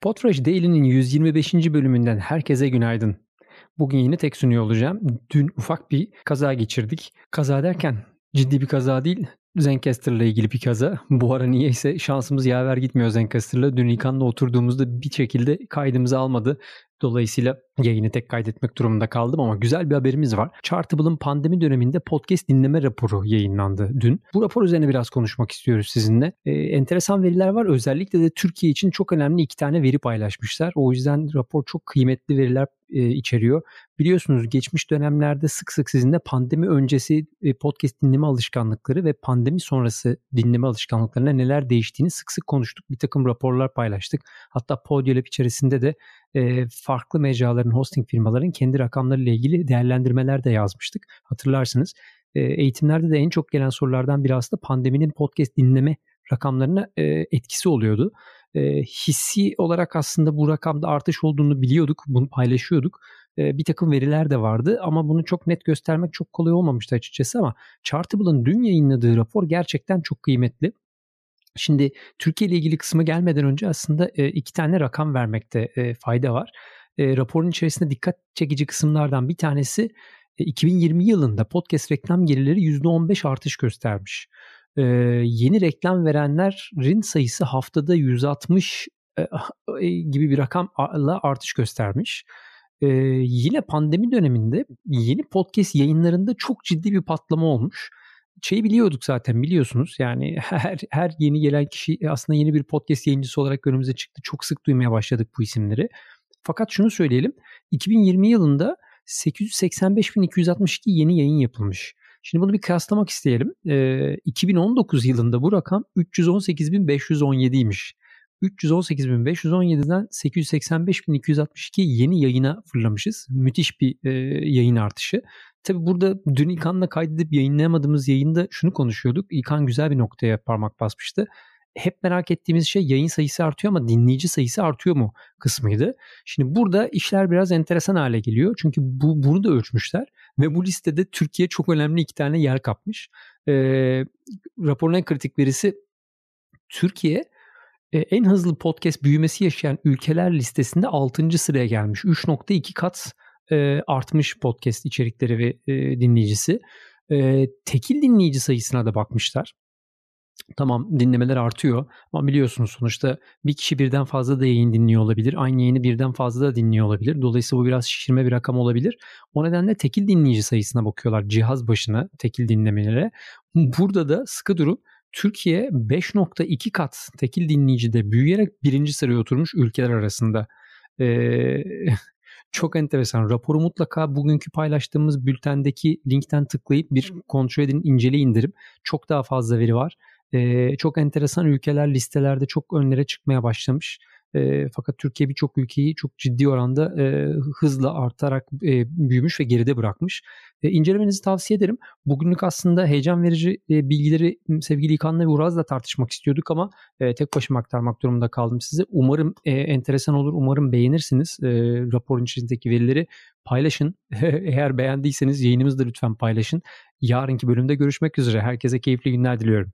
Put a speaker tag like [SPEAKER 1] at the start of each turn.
[SPEAKER 1] Potraş Daily'nin 125. bölümünden herkese günaydın. Bugün yine tek sunuyor olacağım. Dün ufak bir kaza geçirdik. Kaza derken ciddi bir kaza değil. Zencaster'la ilgili bir kaza. Bu ara niyeyse şansımız yaver gitmiyor Zencaster'la. Dün İlkan'la oturduğumuzda bir şekilde kaydımızı almadı. Dolayısıyla yayını tek kaydetmek durumunda kaldım ama güzel bir haberimiz var. Chartable'ın pandemi döneminde podcast dinleme raporu yayınlandı dün. Bu rapor üzerine biraz konuşmak istiyoruz sizinle. Ee, enteresan veriler var. Özellikle de Türkiye için çok önemli iki tane veri paylaşmışlar. O yüzden rapor çok kıymetli veriler e, içeriyor. Biliyorsunuz geçmiş dönemlerde sık sık sizinle pandemi öncesi e, podcast dinleme alışkanlıkları ve pandemi sonrası dinleme alışkanlıklarına neler değiştiğini sık sık konuştuk. Bir takım raporlar paylaştık. Hatta Podiolab içerisinde de e, farklı mecraların, hosting firmaların kendi rakamlarıyla ilgili değerlendirmeler de yazmıştık. Hatırlarsınız. Eğitimlerde de en çok gelen sorulardan biri aslında pandeminin podcast dinleme rakamlarına etkisi oluyordu. Hissi olarak aslında bu rakamda artış olduğunu biliyorduk, bunu paylaşıyorduk. Bir takım veriler de vardı ama bunu çok net göstermek çok kolay olmamıştı açıkçası ama Chartable'ın dün yayınladığı rapor gerçekten çok kıymetli. Şimdi Türkiye ile ilgili kısmı gelmeden önce aslında iki tane rakam vermekte fayda var. E, raporun içerisinde dikkat çekici kısımlardan bir tanesi 2020 yılında podcast reklam gelirleri %15 artış göstermiş. Yeni reklam verenlerin sayısı haftada 160 gibi bir rakamla artış göstermiş. Ee, yine pandemi döneminde yeni podcast yayınlarında çok ciddi bir patlama olmuş şeyi biliyorduk zaten biliyorsunuz. Yani her her yeni gelen kişi aslında yeni bir podcast yayıncısı olarak önümüze çıktı. Çok sık duymaya başladık bu isimleri. Fakat şunu söyleyelim. 2020 yılında 885.262 yeni yayın yapılmış. Şimdi bunu bir kıyaslamak isteyelim. Ee, 2019 yılında bu rakam 318.517'ymiş. 318.517'den 885.262 yeni yayına fırlamışız. Müthiş bir e, yayın artışı. Tabi burada dün İlkan'la kaydedip yayınlayamadığımız yayında şunu konuşuyorduk. İlkan güzel bir noktaya parmak basmıştı. Hep merak ettiğimiz şey yayın sayısı artıyor ama dinleyici sayısı artıyor mu kısmıydı. Şimdi burada işler biraz enteresan hale geliyor. Çünkü bu bunu da ölçmüşler ve bu listede Türkiye çok önemli iki tane yer kapmış. E, raporun en kritik verisi Türkiye e, en hızlı podcast büyümesi yaşayan ülkeler listesinde 6. sıraya gelmiş. 3.2 kat e, artmış podcast içerikleri ve e, dinleyicisi. E, tekil dinleyici sayısına da bakmışlar. Tamam dinlemeler artıyor ama biliyorsunuz sonuçta bir kişi birden fazla da yayın dinliyor olabilir. Aynı yayını birden fazla da dinliyor olabilir. Dolayısıyla bu biraz şişirme bir rakam olabilir. O nedenle tekil dinleyici sayısına bakıyorlar cihaz başına tekil dinlemelere. Burada da sıkı durup Türkiye 5.2 kat tekil dinleyicide büyüyerek birinci sıraya oturmuş ülkeler arasında. Ee, çok enteresan. Raporu mutlaka bugünkü paylaştığımız bültendeki linkten tıklayıp bir kontrol edin, inceleyin derim. Çok daha fazla veri var. Çok enteresan ülkeler listelerde çok önlere çıkmaya başlamış. Fakat Türkiye birçok ülkeyi çok ciddi oranda e, hızla artarak büyümüş ve geride bırakmış. E, incelemenizi tavsiye ederim. Bugünlük aslında heyecan verici bilgileri sevgili İlkan'la ve Uraz'la tartışmak istiyorduk ama tek başıma aktarmak durumunda kaldım size. Umarım enteresan olur, umarım beğenirsiniz raporun içindeki verileri paylaşın. Eğer beğendiyseniz yayınımızı da lütfen paylaşın. Yarınki bölümde görüşmek üzere. Herkese keyifli günler diliyorum.